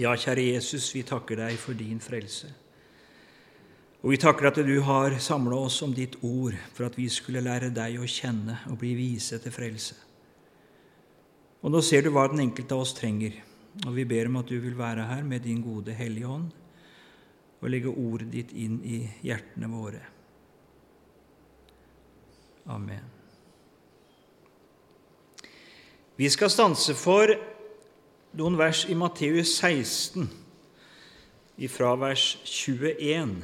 Ja, kjære Jesus, vi takker deg for din frelse. Og vi takker at du har samla oss om ditt ord for at vi skulle lære deg å kjenne og bli vise til frelse. Og nå ser du hva den enkelte av oss trenger, og vi ber om at du vil være her med din gode Hellige Ånd og legge ordet ditt inn i hjertene våre. Amen. Vi skal stanse for noen vers i Matteus 16, ifra vers 21.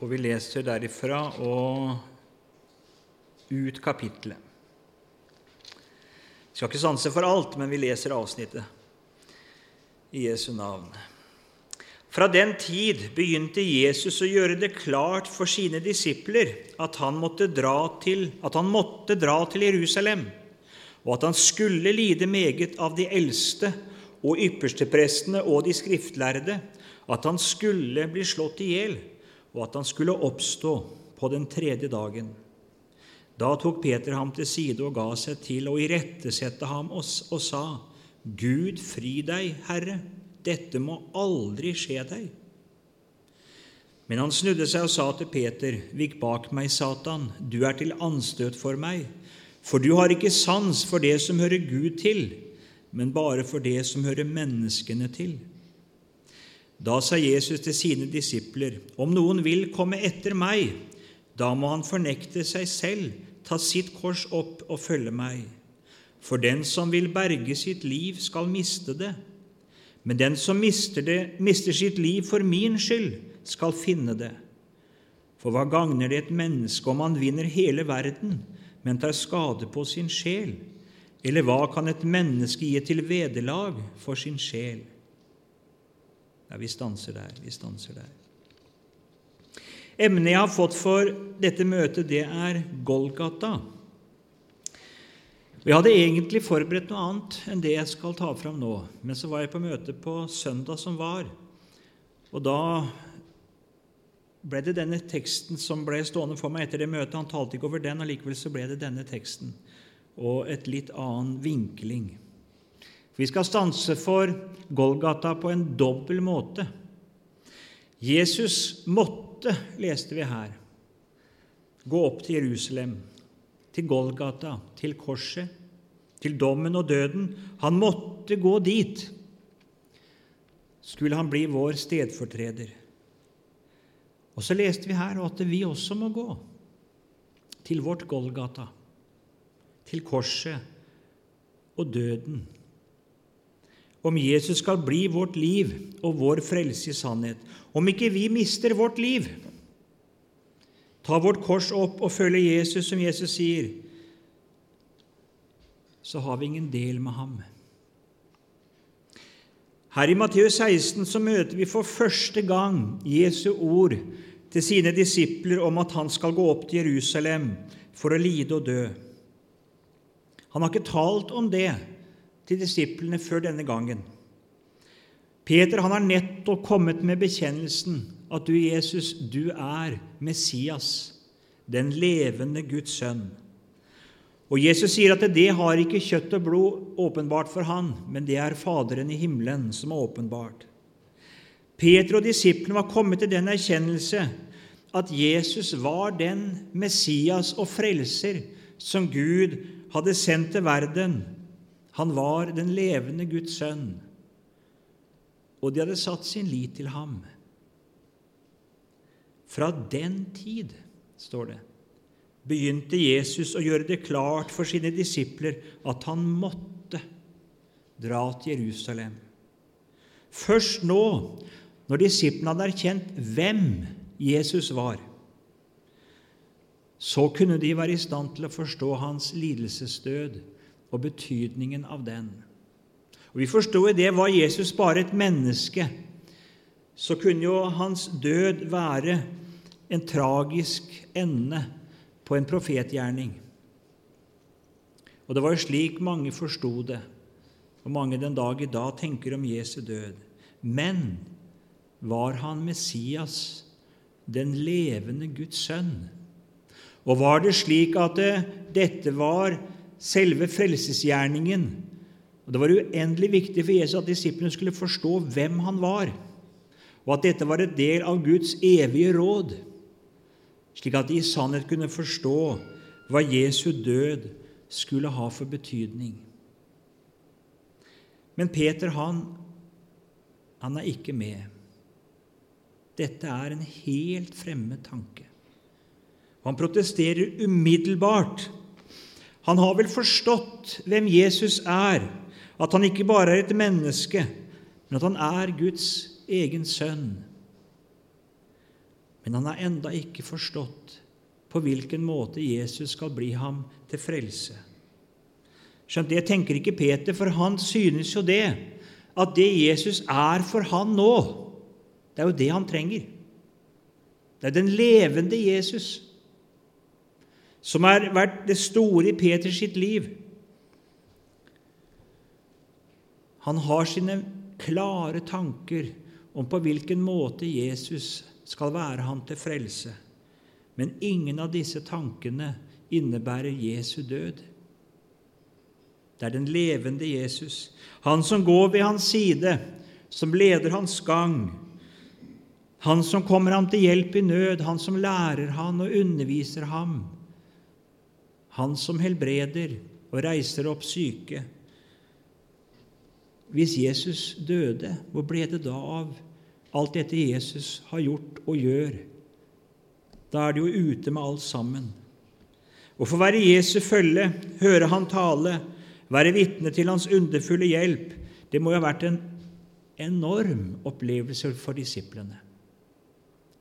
Og vi leser derifra og ut kapittelet. Vi skal ikke sanse for alt, men vi leser avsnittet i Jesu navn. Fra den tid begynte Jesus å gjøre det klart for sine disipler at han måtte dra til, han måtte dra til Jerusalem, og at han skulle lide meget av de eldste og yppersteprestene og de skriftlærde, at han skulle bli slått i hjel, og at han skulle oppstå på den tredje dagen. Da tok Peter ham til side og ga seg til å irettesette ham og sa:" Gud fri deg, Herre, dette må aldri skje deg. Men han snudde seg og sa til Peter, Vik bak meg, Satan, du er til anstøt for meg, for du har ikke sans for det som hører Gud til, men bare for det som hører menneskene til. Da sa Jesus til sine disipler, Om noen vil komme etter meg, da må han fornekte seg selv, ta sitt kors opp og følge meg. For den som vil berge sitt liv, skal miste det. Men den som mister, det, mister sitt liv for min skyld, skal finne det. For hva gagner det et menneske om han vinner hele verden, men tar skade på sin sjel? Eller hva kan et menneske gi til vederlag for sin sjel? Ja, vi stanser der. Vi stanser der. Emnet jeg har fått for dette møtet, det er Golgata. Vi hadde egentlig forberedt noe annet enn det jeg skal ta fram nå, men så var jeg på møte på søndag som var, og da ble det denne teksten som ble stående for meg etter det møtet. Han talte ikke over den, og likevel så ble det denne teksten og et litt annen vinkling. Vi skal stanse for Golgata på en dobbel måte. Jesus måtte, leste vi her, gå opp til Jerusalem, til Golgata, til korset, til dommen og døden. Han måtte gå dit. Skulle han bli vår stedfortreder. Og så leste vi her at vi også må gå til vårt Golgata, til korset og døden om Jesus skal bli vårt liv og vår frelse i sannhet, om ikke vi mister vårt liv, ta vårt kors opp og følge Jesus, som Jesus sier, så har vi ingen del med ham. Her i Matteus 16 så møter vi for første gang Jesu ord til sine disipler om at han skal gå opp til Jerusalem for å lide og dø. Han har ikke talt om det til disiplene før denne gangen. Peter han har nettopp kommet med bekjennelsen at du, Jesus, du er Messias, den levende Guds sønn. Og Jesus sier at det har ikke kjøtt og blod åpenbart for han, men det er Faderen i himmelen som er åpenbart. Peter og disiplene var kommet til den erkjennelse at Jesus var den Messias og frelser som Gud hadde sendt til verden han var den levende Guds sønn, og de hadde satt sin lit til ham. Fra den tid, står det, begynte Jesus å gjøre det klart for sine disipler at han måtte dra til Jerusalem. Først nå, når disiplene hadde erkjent hvem Jesus var, så kunne de være i stand til å forstå hans lidelsesdød og betydningen av den. Og Vi forstår det var Jesus bare et menneske, så kunne jo hans død være en tragisk ende på en profetgjerning. Og det var jo slik mange forsto det, og mange den dag i dag tenker om Jesu død. Men var han Messias, den levende Guds sønn? Og var det slik at det, dette var selve frelsesgjerningen. Og Det var uendelig viktig for Jesus at disiplene skulle forstå hvem han var, og at dette var et del av Guds evige råd, slik at de i sannhet kunne forstå hva Jesu død skulle ha for betydning. Men Peter, han, han er ikke med. Dette er en helt fremmed tanke. Han protesterer umiddelbart. Han har vel forstått hvem Jesus er, at han ikke bare er et menneske, men at han er Guds egen sønn. Men han har enda ikke forstått på hvilken måte Jesus skal bli ham til frelse. Skjønt, Det tenker ikke Peter, for han synes jo det, at det Jesus er for han nå, det er jo det han trenger. Det er den levende Jesus som har vært det store i Peters sitt liv. Han har sine klare tanker om på hvilken måte Jesus skal være ham til frelse. Men ingen av disse tankene innebærer Jesu død. Det er den levende Jesus, han som går ved hans side, som leder hans gang, han som kommer ham til hjelp i nød, han som lærer han og underviser ham, han som helbreder og reiser opp syke. Hvis Jesus døde, hvor ble det da av alt dette Jesus har gjort og gjør? Da er det jo ute med alt sammen. Å få være Jesu følge, høre han tale, være vitne til hans underfulle hjelp, det må jo ha vært en enorm opplevelse for disiplene.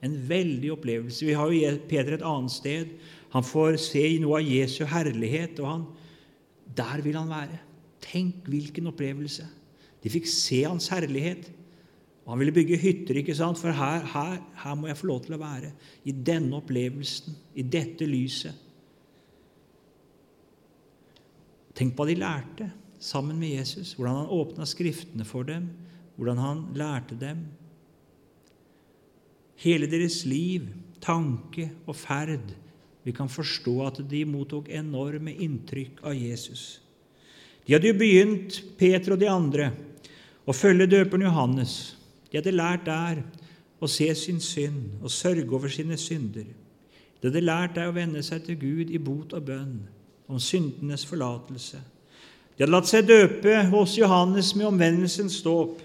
En veldig opplevelse. Vi har jo Peter et annet sted. Han får se noe av Jesu herlighet, og han, der vil han være. Tenk hvilken opplevelse! De fikk se hans herlighet. Og han ville bygge hytter, ikke sant? for her, her, her må jeg få lov til å være. I denne opplevelsen, i dette lyset. Tenk på hva de lærte sammen med Jesus, hvordan han åpna Skriftene for dem, hvordan han lærte dem. Hele deres liv, tanke og ferd Vi kan forstå at de mottok enorme inntrykk av Jesus. De hadde jo begynt, Peter og de andre, å følge døperen Johannes. De hadde lært der å se sin synd og sørge over sine synder. De hadde lært der å vende seg til Gud i bot og bønn om syndenes forlatelse. De hadde latt seg døpe hos Johannes med omvendelsens dåp.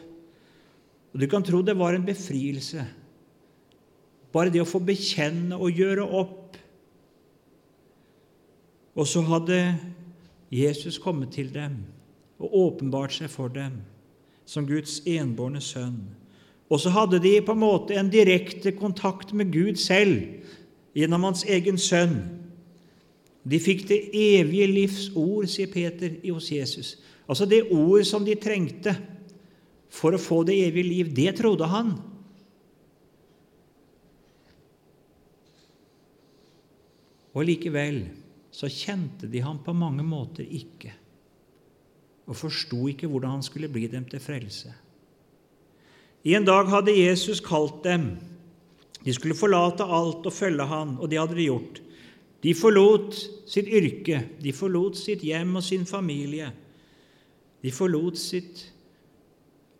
Og du kan tro det var en befrielse, bare det å få bekjenne og gjøre opp. Og så hadde Jesus kommet til dem og åpenbart seg for dem som Guds enbårne sønn. Og så hadde de på en måte en direkte kontakt med Gud selv gjennom hans egen sønn. De fikk det evige livs ord, sier Peter hos Jesus. Altså det ord som de trengte for å få det evige liv. Det trodde han. Og likevel så kjente de ham på mange måter ikke, og forsto ikke hvordan han skulle bli dem til frelse. En dag hadde Jesus kalt dem. De skulle forlate alt og følge han, og det hadde de gjort. De forlot sitt yrke, de forlot sitt hjem og sin familie. De forlot sitt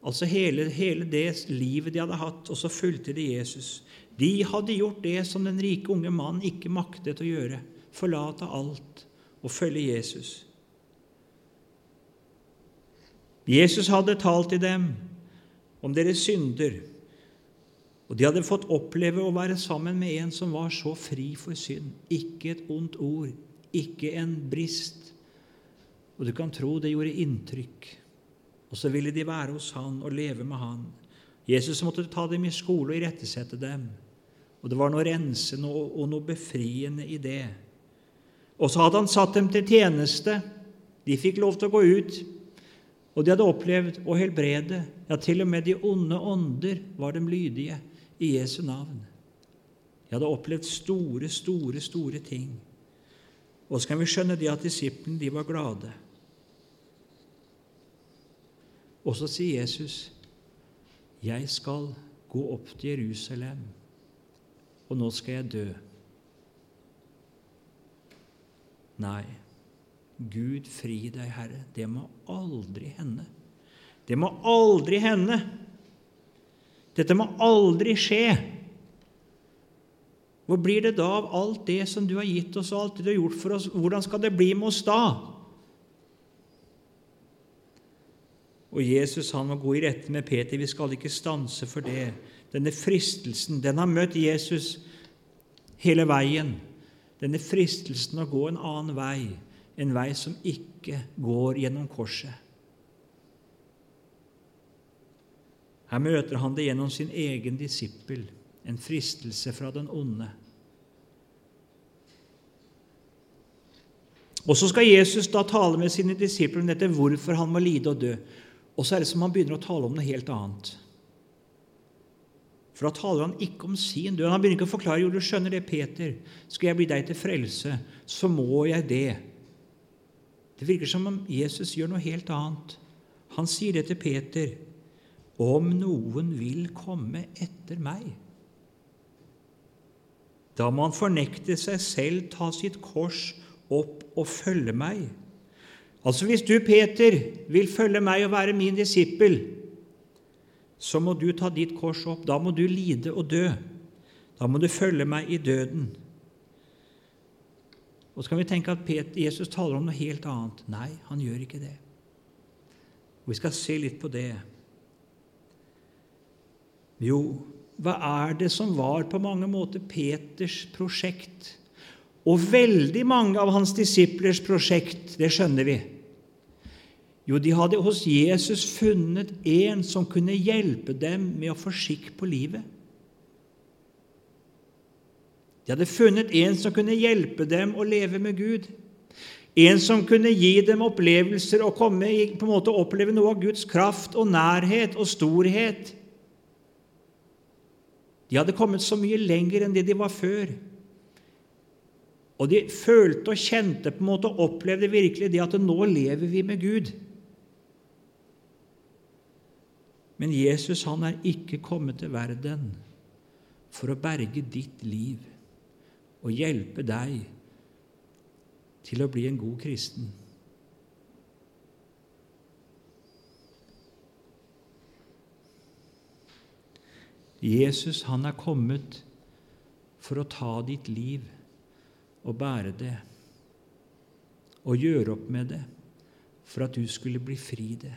Altså hele, hele det livet de hadde hatt, og så fulgte de Jesus. De hadde gjort det som den rike unge mannen ikke maktet å gjøre. Forlate alt og følge Jesus. Jesus hadde talt til dem om deres synder og de hadde fått oppleve å være sammen med en som var så fri for synd. Ikke et ondt ord, ikke en brist. Og du kan tro det gjorde inntrykk. Og så ville de være hos han og leve med han. Jesus måtte ta dem i skole og irettesette dem. Og det var noe rensende og noe befriende i det. Og så hadde han satt dem til tjeneste. De fikk lov til å gå ut. Og de hadde opplevd å helbrede. Ja, til og med de onde ånder var dem lydige i Jesu navn. De hadde opplevd store, store, store ting. Og så kan vi skjønne det at disiplene de var glade. Og så sier Jesus, 'Jeg skal gå opp til Jerusalem, og nå skal jeg dø.' Nei, Gud fri deg, Herre. Det må aldri hende. Det må aldri hende. Dette må aldri skje. Hvor blir det da av alt det som du har gitt oss, og alt det du har gjort for oss? Hvordan skal det bli med oss da? Og Jesus han må gå i rette med Peter. Vi skal ikke stanse for det. Denne fristelsen, den har møtt Jesus hele veien. Denne fristelsen å gå en annen vei, en vei som ikke går gjennom korset. Her møter han det gjennom sin egen disippel, en fristelse fra den onde. Og Så skal Jesus da tale med sine disipler om dette, hvorfor han må lide og dø. Og så er det som han begynner å tale om noe helt annet. For da taler han ikke om sin død. Han begynner ikke å forklare jo, du skjønner det, Peter. Skal jeg bli deg til frelse, så må jeg det. Det virker som om Jesus gjør noe helt annet. Han sier det til Peter. Om noen vil komme etter meg, da må han fornekte seg selv, ta sitt kors opp og følge meg. Altså Hvis du, Peter, vil følge meg og være min disippel, så må du ta ditt kors opp. Da må du lide og dø. Da må du følge meg i døden. Og så kan vi tenke at Jesus taler om noe helt annet. Nei, han gjør ikke det. Og Vi skal se litt på det. Jo, hva er det som var på mange måter Peters prosjekt? Og veldig mange av hans disiplers prosjekt, det skjønner vi. Jo, de hadde hos Jesus funnet en som kunne hjelpe dem med å få skikk på livet. De hadde funnet en som kunne hjelpe dem å leve med Gud. En som kunne gi dem opplevelser og komme, på en måte oppleve noe av Guds kraft og nærhet og storhet. De hadde kommet så mye lenger enn det de var før. Og de følte og kjente på en måte og opplevde virkelig det at nå lever vi med Gud. Men Jesus han er ikke kommet til verden for å berge ditt liv og hjelpe deg til å bli en god kristen. Jesus han er kommet for å ta ditt liv og bære det og gjøre opp med det for at du skulle bli fri det.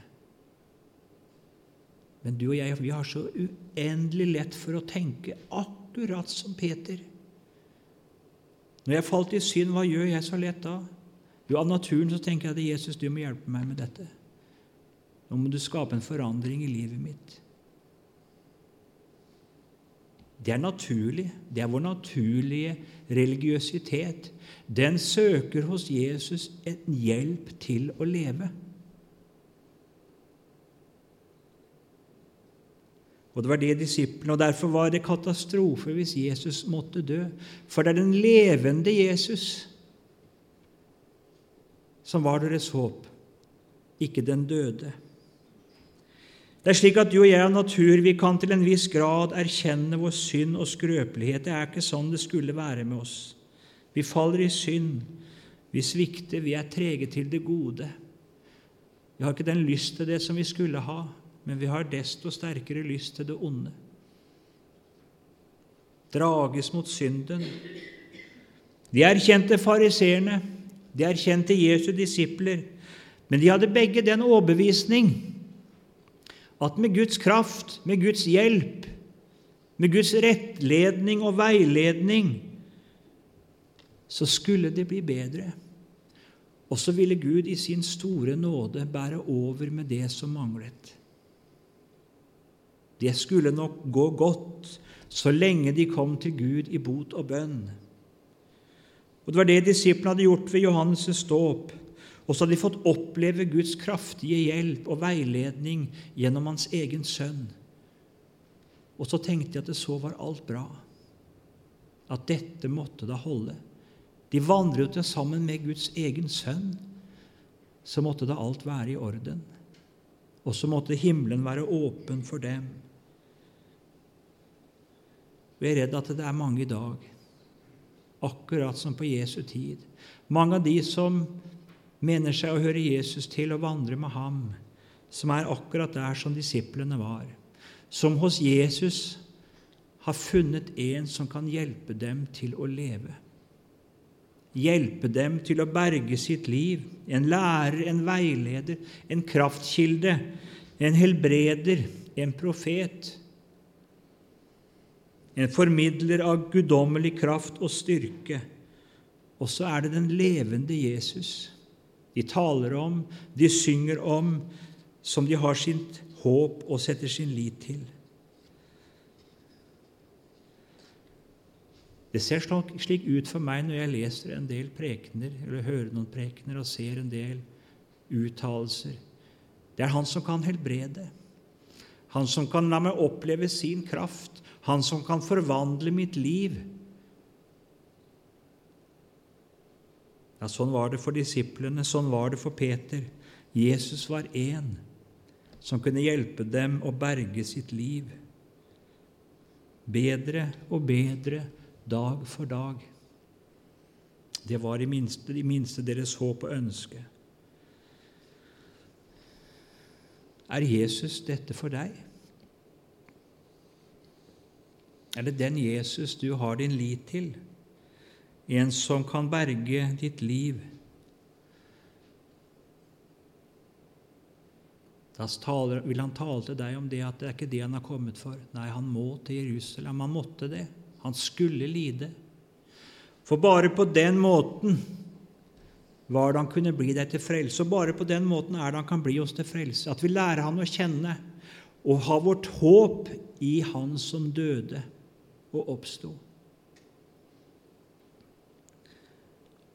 Men du og jeg vi har så uendelig lett for å tenke akkurat som Peter. Når jeg falt i synd, hva gjør jeg så lett da? Jo, Av naturen så tenker jeg at Jesus, du må hjelpe meg med dette. Nå må du skape en forandring i livet mitt. Det er naturlig. Det er vår naturlige religiøsitet. Den søker hos Jesus en hjelp til å leve. Og det var det disiplene, og Derfor var det katastrofe hvis Jesus måtte dø. For det er den levende Jesus som var deres håp, ikke den døde. Det er slik at du og jeg av natur vi kan til en viss grad erkjenne vår synd og skrøpelighet. Det er ikke sånn det skulle være med oss. Vi faller i synd, vi svikter, vi er trege til det gode. Vi har ikke den lyst til det som vi skulle ha men vi har desto sterkere lyst til det onde. Drages mot synden. De erkjente fariseerne, de erkjente Jesu disipler, men de hadde begge den overbevisning at med Guds kraft, med Guds hjelp, med Guds rettledning og veiledning, så skulle det bli bedre. Og så ville Gud i sin store nåde bære over med det som manglet. Det skulle nok gå godt så lenge de kom til Gud i bot og bønn. Og Det var det disiplene hadde gjort ved Johannes' dåp. Og så hadde de fått oppleve Guds kraftige hjelp og veiledning gjennom hans egen sønn. Og så tenkte de at det så var alt bra. At dette måtte da holde. De vandret jo sammen med Guds egen sønn. Så måtte da alt være i orden. Og så måtte himmelen være åpen for dem. Vi er redd at det er mange i dag, akkurat som på Jesu tid. Mange av de som mener seg å høre Jesus til og vandre med ham, som er akkurat der som disiplene var, som hos Jesus har funnet en som kan hjelpe dem til å leve. Hjelpe dem til å berge sitt liv. En lærer, en veileder, en kraftkilde, en helbreder, en profet. En formidler av guddommelig kraft og styrke. Og så er det den levende Jesus de taler om, de synger om, som de har sitt håp og setter sin lit til. Det ser slik ut for meg når jeg leser en del prekener, eller hører noen prekener og ser en del uttalelser. Det er Han som kan helbrede, Han som kan la meg oppleve sin kraft, Han som kan forvandle mitt liv. Ja, Sånn var det for disiplene, sånn var det for Peter. Jesus var én som kunne hjelpe dem å berge sitt liv. Bedre og bedre dag for dag. Det var i minste, i minste deres håp og ønske. Er Jesus dette for deg? Er det den Jesus du har din lit til? En som kan berge ditt liv? Da vil han tale til deg om det at det er ikke det han har kommet for. Nei, han må til Jerusalem. Han måtte det. Han skulle lide. For bare på den måten var det han kunne bli deg til frelse. Og bare på den måten er det han kan bli oss til frelse. At vi lærer han å kjenne og ha vårt håp i Han som døde og oppsto.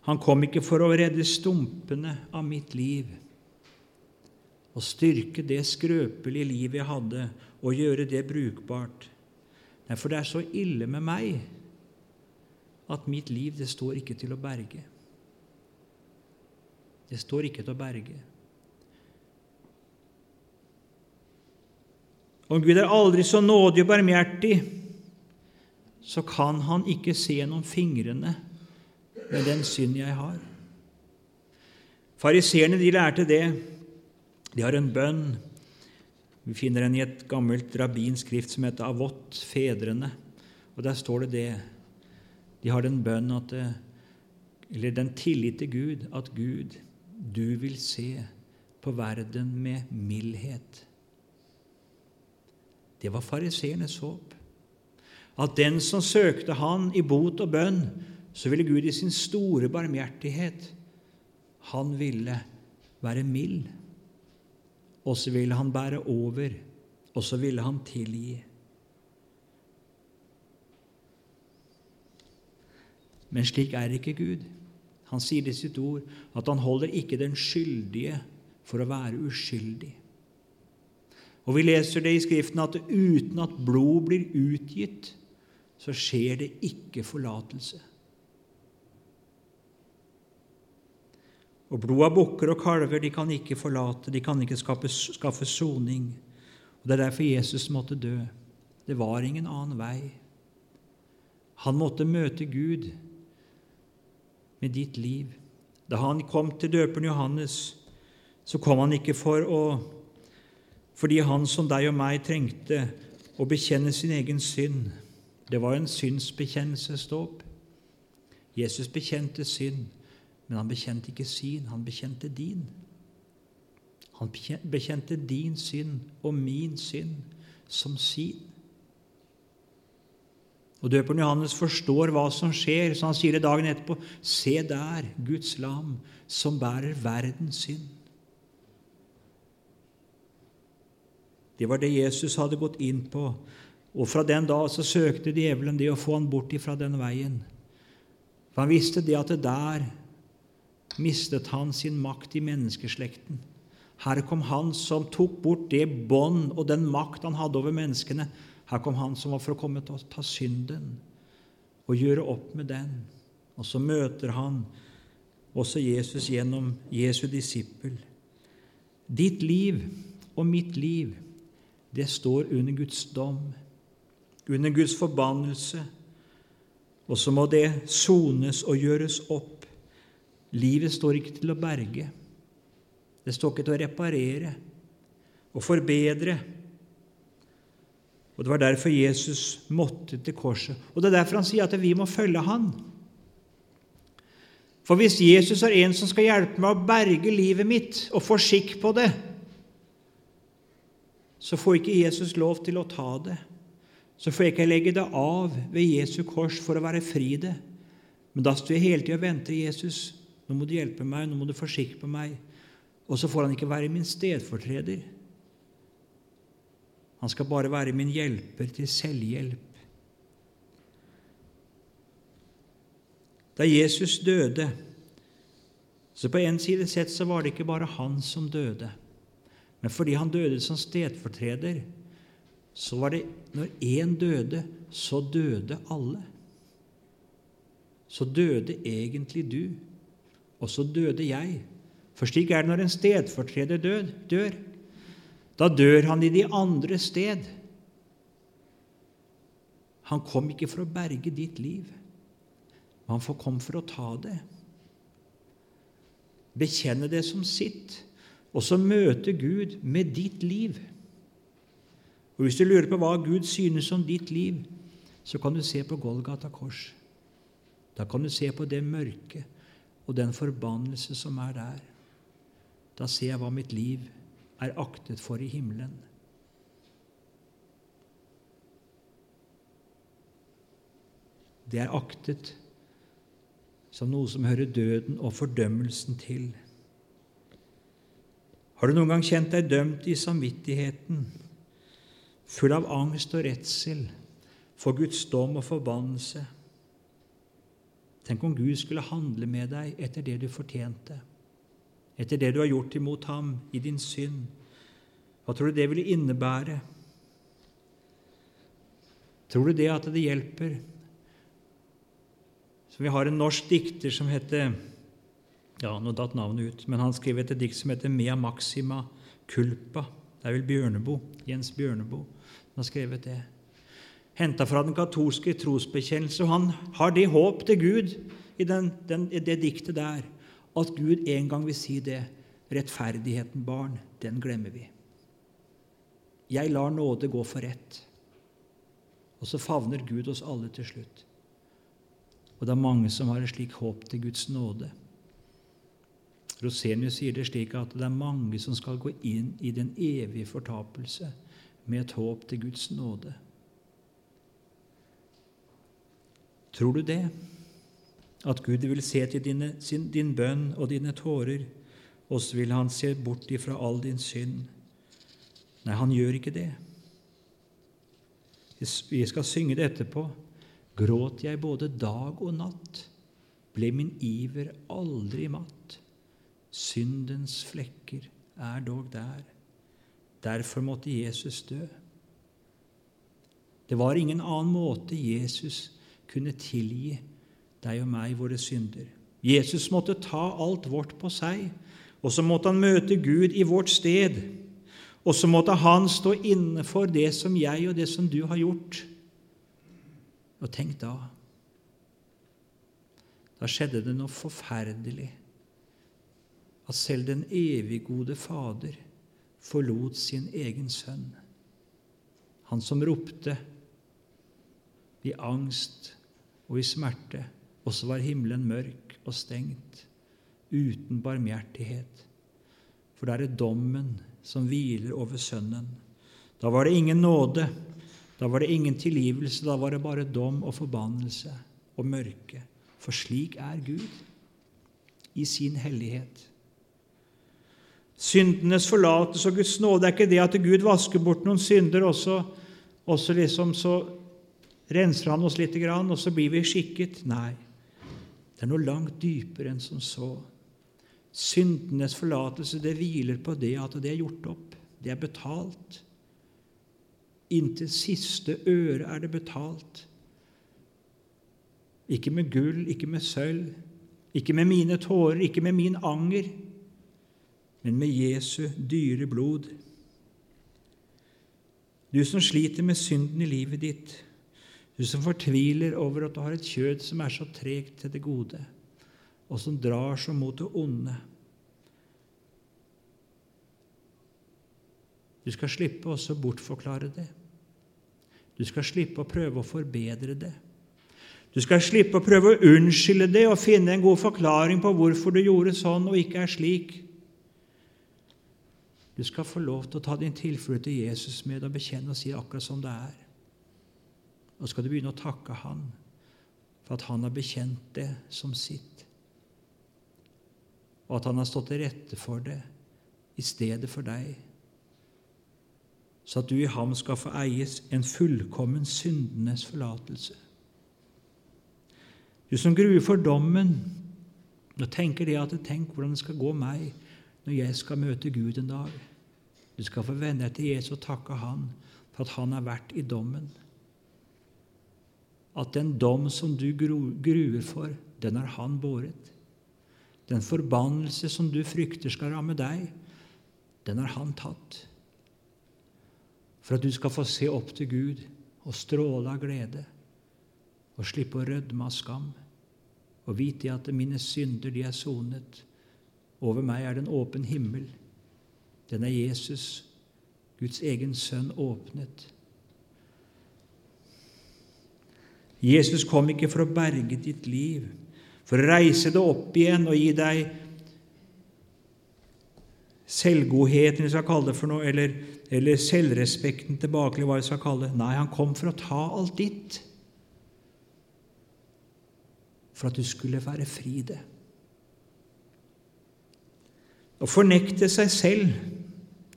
Han kom ikke for å redde stumpene av mitt liv og styrke det skrøpelige livet jeg hadde, og gjøre det brukbart. Nei, for det er så ille med meg at mitt liv, det står ikke til å berge. Det står ikke til å berge. Om Gud er aldri så nådig og barmhjertig, så kan Han ikke se gjennom fingrene med den synd jeg har. Fariseerne de lærte det. De har en bønn vi finner den i et gammelt rabbinsk skrift som heter Avot, fedrene. Og Der står det det. De har den bønn at Eller den tillit til Gud at Gud, du vil se på verden med mildhet. Det var fariseernes håp. At den som søkte Han i bot og bønn, så ville Gud i sin store barmhjertighet Han ville være mild og så ville han bære over, og så ville han tilgi. Men slik er ikke Gud. Han sier i sitt ord at han holder ikke den skyldige for å være uskyldig. Og Vi leser det i Skriften at uten at blod blir utgitt, så skjer det ikke forlatelse. Og blod av bukker og kalver de kan ikke forlate, de kan ikke skaffe, skaffe soning. Og Det er derfor Jesus måtte dø. Det var ingen annen vei. Han måtte møte Gud med ditt liv. Da han kom til døperen Johannes, så kom han ikke for å fordi han som deg og meg trengte å bekjenne sin egen synd. Det var en synsbekjennelsesdåp. Jesus bekjente synd. Men han bekjente ikke sin, han bekjente din. Han bekjente din synd og min synd som sin. Og Døperen Johannes forstår hva som skjer, så han sier det dagen etterpå.: Se der, Guds lam, som bærer verdens synd. Det var det Jesus hadde gått inn på, og fra den dag så søkte djevelen det å få han bort ifra den veien. For han visste det at det der mistet han sin makt i menneskeslekten. Her kom han som tok bort det bånd og den makt han hadde over menneskene. Her kom han som var for å komme til å ta synden og gjøre opp med den. Og så møter han også Jesus gjennom Jesu disippel. Ditt liv og mitt liv, det står under Guds dom, under Guds forbannelse. Og så må det sones og gjøres opp Livet står ikke til å berge. Det står ikke til å reparere og forbedre. Og Det var derfor Jesus måtte til korset. Og Det er derfor han sier at vi må følge han. For hvis Jesus er en som skal hjelpe meg å berge livet mitt og få skikk på det, så får ikke Jesus lov til å ta det. Så får jeg ikke legge det av ved Jesu kors for å være fri det. Men da står jeg hele tida og venter. Jesus, nå må du hjelpe meg, nå må du forsikre meg. Og så får han ikke være min stedfortreder. Han skal bare være min hjelper til selvhjelp. Da Jesus døde, så på en side sett så var det ikke bare han som døde. Men fordi han døde som stedfortreder, så var det når én døde, så døde alle. Så døde egentlig du, og så døde jeg. For slik er det når en stedfortreder død, dør. Da dør han i de andre sted. Han kom ikke for å berge ditt liv, men han kom for å ta det. Bekjenne det som sitt, og så møte Gud med ditt liv. Og Hvis du lurer på hva Gud synes om ditt liv, så kan du se på Golgata kors. Da kan du se på det mørke og den forbannelse som er der. Da ser jeg hva mitt liv er aktet for i himmelen. Det er aktet som noe som hører døden og fordømmelsen til. Har du noen gang kjent deg dømt i samvittigheten, full av angst og redsel for Guds dom og forbannelse? Tenk om Gud skulle handle med deg etter det du fortjente etter det du har gjort imot ham i din synd. Hva tror du det ville innebære? Tror du det at det hjelper? Så Vi har en norsk dikter som heter ja, Nå datt navnet ut, men han skriver et dikt som heter 'Mea maxima culpa'. Det er vel Bjørneboe, Jens Bjørneboe som har skrevet det. Henta fra den katolske trosbekjennelse. Og han har det håp til Gud i, den, den, i det diktet der at Gud en gang vil si det. Rettferdigheten, barn, den glemmer vi. Jeg lar nåde gå for rett. Og så favner Gud oss alle til slutt. Og det er mange som har et slikt håp til Guds nåde. Rosenius sier det slik at det er mange som skal gå inn i den evige fortapelse med et håp til Guds nåde. Tror du det? at Gud vil se til dine, sin, din bønn og dine tårer, og så vil Han se bort ifra all din synd. Nei, han gjør ikke det. Vi skal synge det etterpå. Gråt jeg både dag og natt, ble min iver aldri matt. Syndens flekker er dog der. Derfor måtte Jesus dø. Det var ingen annen måte Jesus kunne tilgi deg og meg, våre synder. Jesus måtte ta alt vårt på seg, og så måtte han møte Gud i vårt sted. Og så måtte han stå inne for det som jeg og det som du har gjort. Og tenk da Da skjedde det noe forferdelig. At selv den eviggode Fader forlot sin egen sønn. Han som ropte i angst og i smerte og så var himmelen mørk og stengt, uten barmhjertighet. For det er dommen som hviler over Sønnen. Da var det ingen nåde, da var det ingen tilgivelse, da var det bare dom og forbannelse og mørke. For slik er Gud i sin hellighet. Syndenes forlatelse og Guds nåde er ikke det at Gud vasker bort noen synder, og så liksom så renser han oss litt, og så blir vi skikket. Nei. Det er noe langt dypere enn som så. Syndenes forlatelse det hviler på det at det er gjort opp. Det er betalt. Inntil siste øre er det betalt. Ikke med gull, ikke med sølv, ikke med mine tårer, ikke med min anger, men med Jesu dyre blod. Du som sliter med synden i livet ditt, du som fortviler over at du har et kjød som er så tregt til det gode, og som drar så mot det onde. Du skal slippe også å bortforklare det. Du skal slippe å prøve å forbedre det. Du skal slippe å prøve å unnskylde det og finne en god forklaring på hvorfor du gjorde sånn og ikke er slik. Du skal få lov til å ta din tilflukt til Jesus med og bekjenne og si akkurat som det er. Og skal du begynne å takke Han for at Han har bekjent det som sitt, og at Han har stått til rette for det i stedet for deg så at du i ham skal få eies en fullkommen syndenes forlatelse. Du som gruer for dommen, og tenker det at tenk hvordan det skal gå meg når jeg skal møte Gud en dag. Du skal få vende deg til Jesus og takke Han for at Han har vært i dommen. At den dom som du gruer for, den har Han båret. Den forbannelse som du frykter skal ramme deg, den har Han tatt for at du skal få se opp til Gud og stråle av glede og slippe å rødme av skam og vite at mine synder, de er sonet. Over meg er det en åpen himmel. Den er Jesus, Guds egen sønn, åpnet. Jesus kom ikke for å berge ditt liv, for å reise det opp igjen og gi deg selvgodheten, vi skal kalle det for noe, eller eller selvrespekten tilbake, eller hva jeg skal kalle det. Nei, han kom for å ta alt ditt. For at du skulle være fri det. Å fornekte seg selv,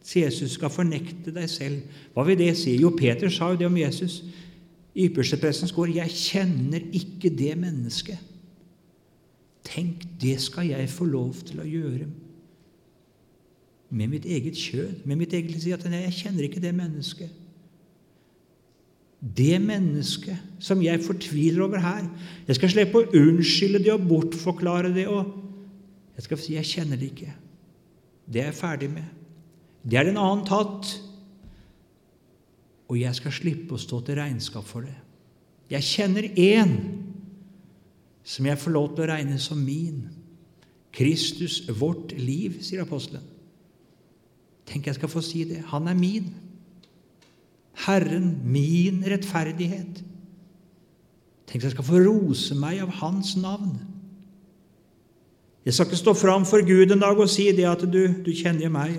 sier Jesus, skal fornekte deg selv. Hva vil det si? Jo, Peter sa jo det om Jesus. Yppersteprestens går. 'Jeg kjenner ikke det mennesket'. Tenk, det skal jeg få lov til å gjøre med mitt eget kjød, med mitt eget si at jeg kjenner ikke det mennesket. Det mennesket som jeg fortviler over her Jeg skal slippe å unnskylde det og bortforklare det. og Jeg skal si jeg kjenner det ikke. Det er jeg ferdig med. Det er en annen tatt. Og jeg skal slippe å stå til regnskap for det. Jeg kjenner én som jeg får lov til å regne som min. Kristus, vårt liv, sier apostelen. Tenk, jeg skal få si det. Han er min. Herren, min rettferdighet. Tenk, jeg skal få rose meg av Hans navn. Jeg skal ikke stå fram for Gud en dag og si det at du, du kjenner meg.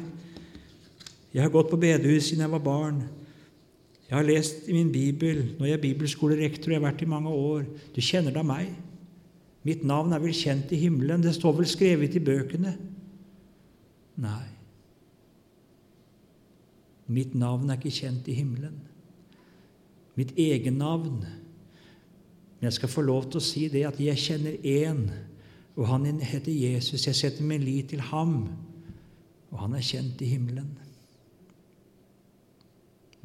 Jeg har gått på bedehus siden jeg var barn. Jeg har lest i min bibel. Nå er jeg bibelskolerektor, jeg har vært i mange år. Du kjenner da meg. Mitt navn er vel kjent i himmelen. Det står vel skrevet i bøkene? Nei. Mitt navn er ikke kjent i himmelen. Mitt egen navn. Men jeg skal få lov til å si det at jeg kjenner én, og han heter Jesus. Jeg setter min lit til ham, og han er kjent i himmelen.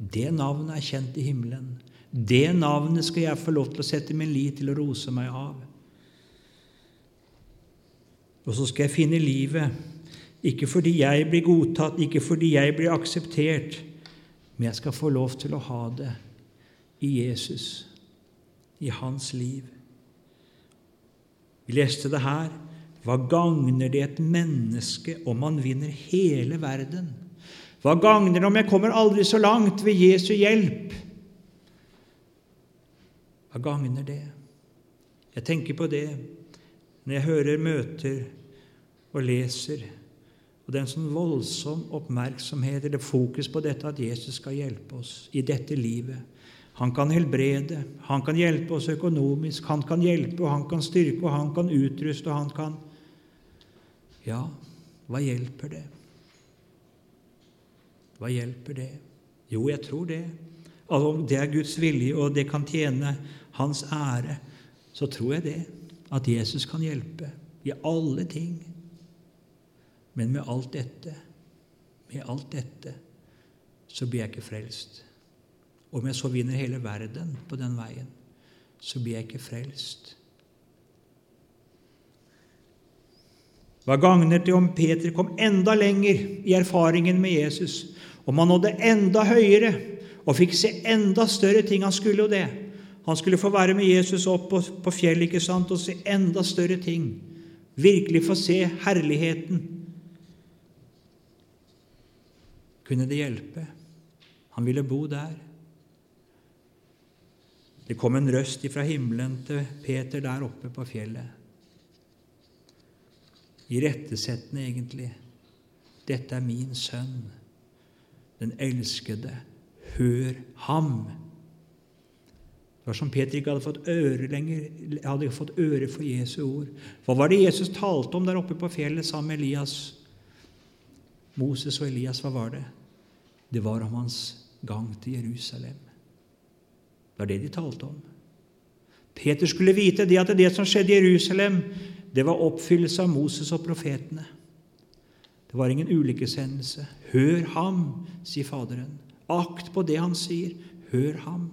Det navnet er kjent i himmelen. Det navnet skal jeg få lov til å sette min lit til å rose meg av. Og så skal jeg finne livet ikke fordi jeg blir godtatt, ikke fordi jeg blir akseptert, men jeg skal få lov til å ha det i Jesus, i hans liv. Vi leste det her. Hva gagner det et menneske om man vinner hele verden? Hva gagner det om jeg kommer aldri så langt ved Jesu hjelp? Hva gagner det? Jeg tenker på det når jeg hører møter og leser og det er en sånn voldsom oppmerksomhet eller fokus på dette at Jesus skal hjelpe oss i dette livet. Han kan helbrede, han kan hjelpe oss økonomisk, han kan hjelpe, og han kan styrke, og han kan utruste, og han kan Ja, hva hjelper det? Hva hjelper det? Jo, jeg tror det. Altså, om det er Guds vilje, og det kan tjene Hans ære, så tror jeg det. At Jesus kan hjelpe i alle ting. Men med alt dette, med alt dette, så blir jeg ikke frelst. Om jeg så vinner hele verden på den veien, så blir jeg ikke frelst. Hva gagnet det om Peter kom enda lenger i erfaringen med Jesus, om han nådde enda høyere og fikk se enda større ting? Han skulle jo det. Han skulle få være med Jesus opp på, på fjellet ikke sant, og se enda større ting. virkelig få se herligheten. Kunne det hjelpe? Han ville bo der. Det kom en røst fra himmelen til Peter der oppe på fjellet. Irettesettende, egentlig. Dette er min sønn, den elskede. Hør ham! Det var som Peter ikke hadde fått øre lenger, hadde fått øre for Jesu ord. Hva var det Jesus talte om der oppe på fjellet sammen med Elias? Moses og Elias, hva var det? Det var om hans gang til Jerusalem. Det var det de talte om. Peter skulle vite det at det som skjedde i Jerusalem, det var oppfyllelse av Moses og profetene. Det var ingen ulykkeshendelse. Hør ham, sier Faderen. Akt på det han sier. Hør ham.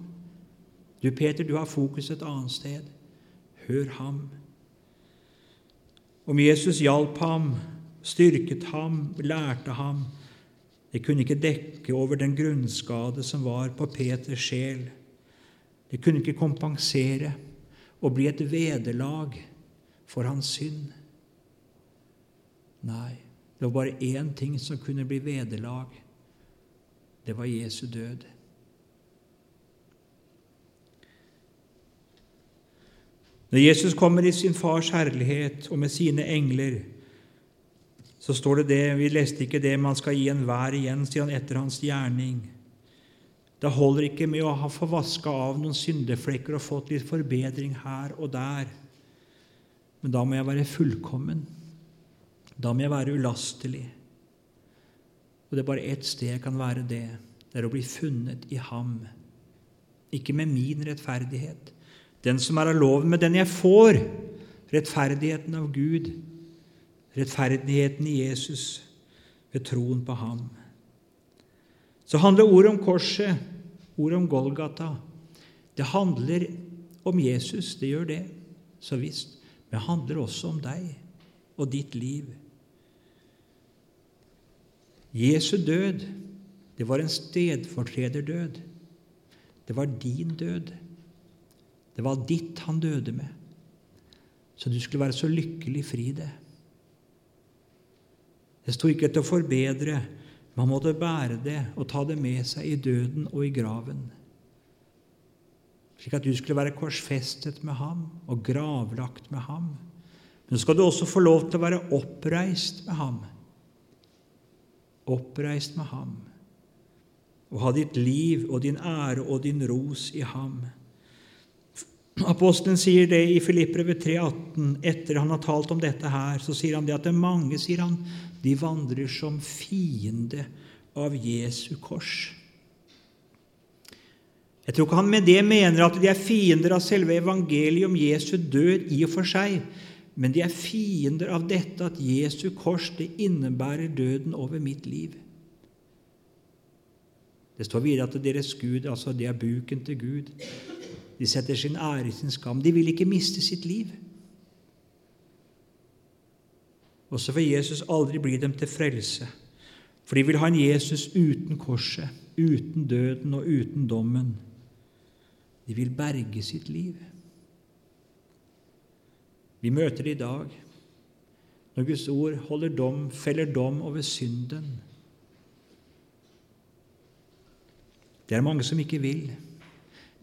Du, Peter, du har fokus et annet sted. Hør ham. Om Jesus hjalp ham, styrket ham, lærte ham Det kunne ikke dekke over den grunnskade som var på Peters sjel. Det kunne ikke kompensere og bli et vederlag for hans synd. Nei, det var bare én ting som kunne bli vederlag. Det var Jesu død. Når Jesus kommer i sin fars herlighet og med sine engler, så står det det Vi leste ikke det man skal gi enhver igjen, sier han, etter hans gjerning. Det holder ikke med å ha få vaska av noen syndeflekker og fått litt forbedring her og der. Men da må jeg være fullkommen. Da må jeg være ulastelig. Og det er bare ett sted jeg kan være det. Det er å bli funnet i ham. Ikke med min rettferdighet, den som er av loven, med den jeg får rettferdigheten av Gud, rettferdigheten i Jesus ved troen på ham. Så handler ordet om korset, ordet om Golgata. Det handler om Jesus, det gjør det, så visst. Men det handler også om deg og ditt liv. Jesu død, det var en stedfortrederdød. Det var din død. Det var ditt han døde med, så du skulle være så lykkelig fri det. Det sto ikke til å forbedre, man måtte bære det og ta det med seg i døden og i graven, slik at du skulle være korsfestet med ham og gravlagt med ham. Men så skal du også få lov til å være oppreist med ham. Oppreist med ham. Og ha ditt liv og din ære og din ros i ham. Apostelen sier det i Filippbrevet 3,18. Etter han har talt om dette her, så sier han det at det er mange sier han, de vandrer som fiende av Jesu kors. Jeg tror ikke han med det mener at de er fiender av selve evangeliet om Jesu død i og for seg, men de er fiender av dette at Jesu kors det innebærer døden over mitt liv. Det står videre at deres Gud, altså det er buken til Gud. De setter sin ære i sin skam. De vil ikke miste sitt liv. Og så vil Jesus aldri bli dem til frelse, for de vil ha en Jesus uten korset, uten døden og uten dommen. De vil berge sitt liv. Vi møter det i dag når Guds ord holder dom, feller dom over synden. Det er mange som ikke vil.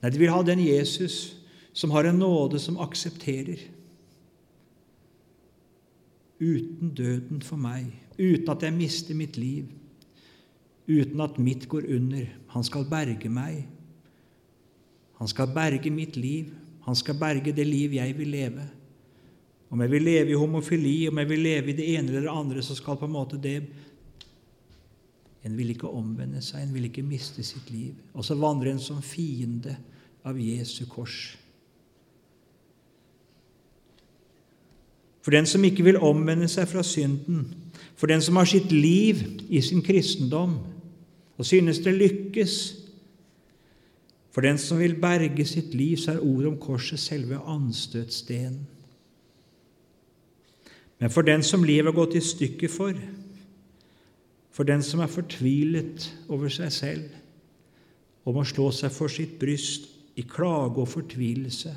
Nei, de vil ha den Jesus som har en nåde som aksepterer. Uten døden for meg, uten at jeg mister mitt liv, uten at mitt går under. Han skal berge meg. Han skal berge mitt liv. Han skal berge det liv jeg vil leve. Om jeg vil leve i homofili, om jeg vil leve i det ene eller det andre, så skal på en måte det En vil ikke omvende seg, en vil ikke miste sitt liv. Og så vandrer en som fiende av Jesu kors. For den som ikke vil omvende seg fra synden, for den som har sitt liv i sin kristendom og synes det lykkes, for den som vil berge sitt liv, så er ordet om korset selve anstøtstenen. Men for den som livet har gått i stykker for, for den som er fortvilet over seg selv og må slå seg for sitt bryst i klage og fortvilelse,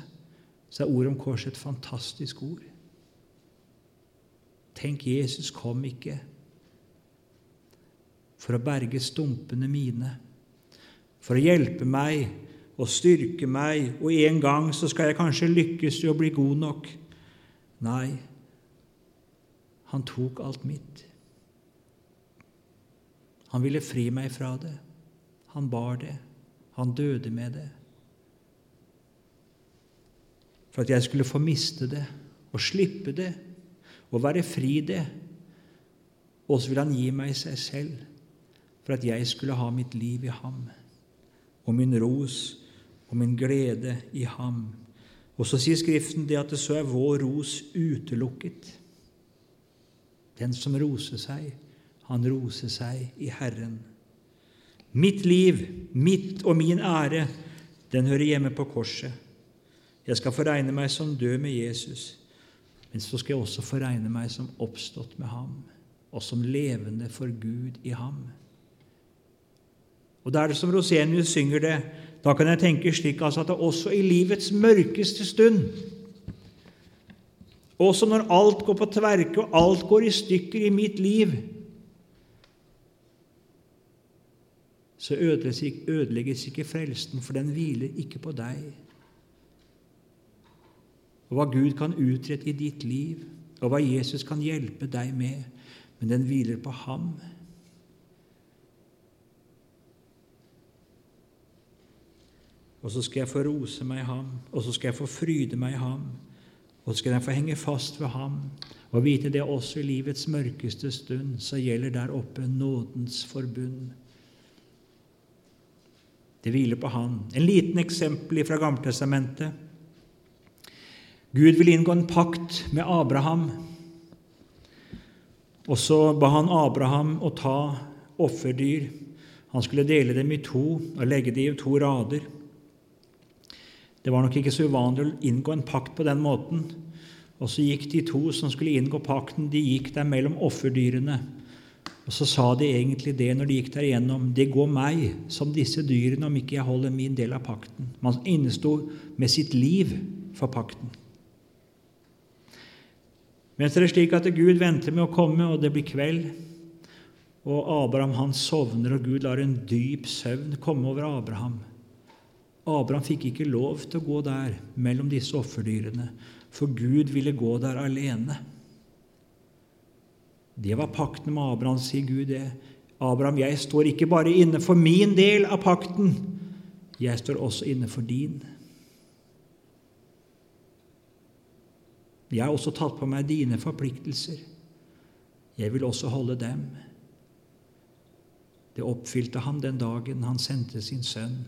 så er ordet om korset et fantastisk ord. Tenk, Jesus kom ikke for å berge stumpene mine, for å hjelpe meg og styrke meg, og en gang så skal jeg kanskje lykkes i å bli god nok. Nei, han tok alt mitt. Han ville fri meg fra det. Han bar det. Han døde med det. For at jeg skulle få miste det og slippe det og være fri det. Og så ville han gi meg seg selv for at jeg skulle ha mitt liv i ham og min ros og min glede i ham. Og så sier Skriften det at det så er vår ros utelukket. Den som roser seg, han roser seg i Herren. Mitt liv, mitt og min ære, den hører hjemme på korset. Jeg skal få regne meg som død med Jesus, men så skal jeg også få regne meg som oppstått med ham, og som levende for Gud i ham. Og da er det som Rosenius synger det, da kan jeg tenke slik altså at det også i livets mørkeste stund Også når alt går på tverke og alt går i stykker i mitt liv, så ødelegges ikke frelsen, for den hviler ikke på deg. Og hva Gud kan utrette i ditt liv, og hva Jesus kan hjelpe deg med, men den hviler på ham. Og så skal jeg få rose meg i ham, og så skal jeg få fryde meg i ham, og skal den få henge fast ved ham og vite det også i livets mørkeste stund så gjelder der oppe nådens forbund. Det hviler på Han. En liten eksempel fra Gammeltestamentet. Gud vil inngå en pakt med Abraham. Og så ba han Abraham å ta offerdyr. Han skulle dele dem i to og legge dem i to rader. Det var nok ikke så uvanlig å inngå en pakt på den måten. Og så gikk de to som skulle inngå pakten, de gikk der mellom offerdyrene. Og så sa de egentlig det når de gikk der igjennom. Det går meg som disse dyrene om ikke jeg holder min del av pakten. Man innesto med sitt liv for pakten. Mens det er slik at Gud venter med å komme, og det blir kveld, og Abraham han sovner, og Gud lar en dyp søvn komme over Abraham. Abraham fikk ikke lov til å gå der mellom disse offerdyrene, for Gud ville gå der alene. Det var pakten med Abraham, sier Gud det. Abraham, jeg står ikke bare inne for min del av pakten, jeg står også inne for din. Jeg har også tatt på meg dine forpliktelser. Jeg vil også holde dem. Det oppfylte han den dagen han sendte sin sønn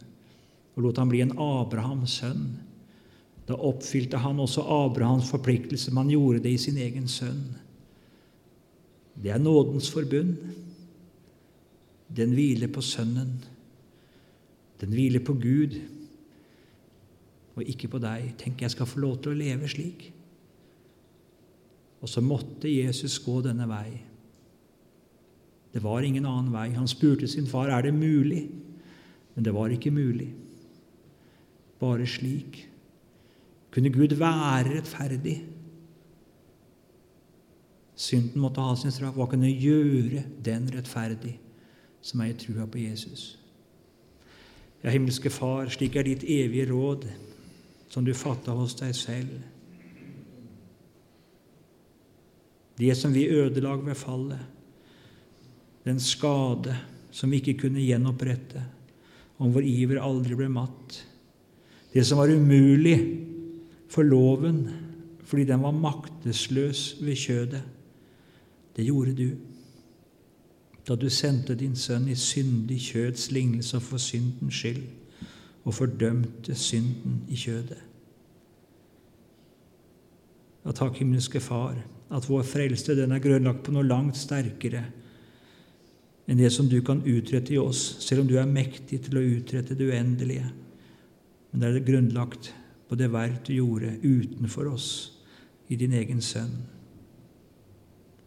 og lot han bli en Abrahams sønn. Da oppfylte han også Abrahams forpliktelse, men han gjorde det i sin egen sønn. Det er nådens forbund. Den hviler på Sønnen. Den hviler på Gud og ikke på deg. Tenk, jeg skal få lov til å leve slik. Og så måtte Jesus gå denne vei. Det var ingen annen vei. Han spurte sin far er det mulig, men det var ikke mulig. Bare slik kunne Gud være rettferdig. Synden måtte ha sin straff. Hva kunne gjøre den rettferdig som er i trua på Jesus? Ja, himmelske Far, slik er ditt evige råd, som du fatta hos deg selv. Det som vi ødelag ved fallet, den skade som vi ikke kunne gjenopprette, om vår iver aldri ble matt, det som var umulig for loven fordi den var maktesløs ved kjødet, det gjorde du da du sendte din sønn i syndig kjøds lignelse for syndens skyld og fordømte synden i kjødet. Ja, takk, himmelske Far, at vår frelse den er grunnlagt på noe langt sterkere enn det som du kan utrette i oss, selv om du er mektig til å utrette det uendelige. Men det er det grunnlagt på det verk du gjorde utenfor oss i din egen sønn.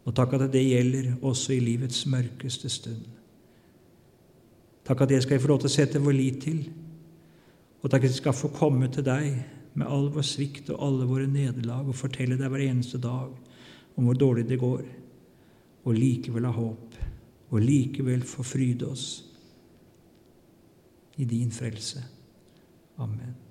Og takk at det gjelder også i livets mørkeste stund. Takk at det skal jeg få lov til å sette vår lit til, og takk at vi skal få komme til deg med all vår svikt og alle våre nederlag og fortelle deg hver eneste dag om hvor dårlig det går, og likevel ha håp, og likevel få fryde oss i din frelse. Amen.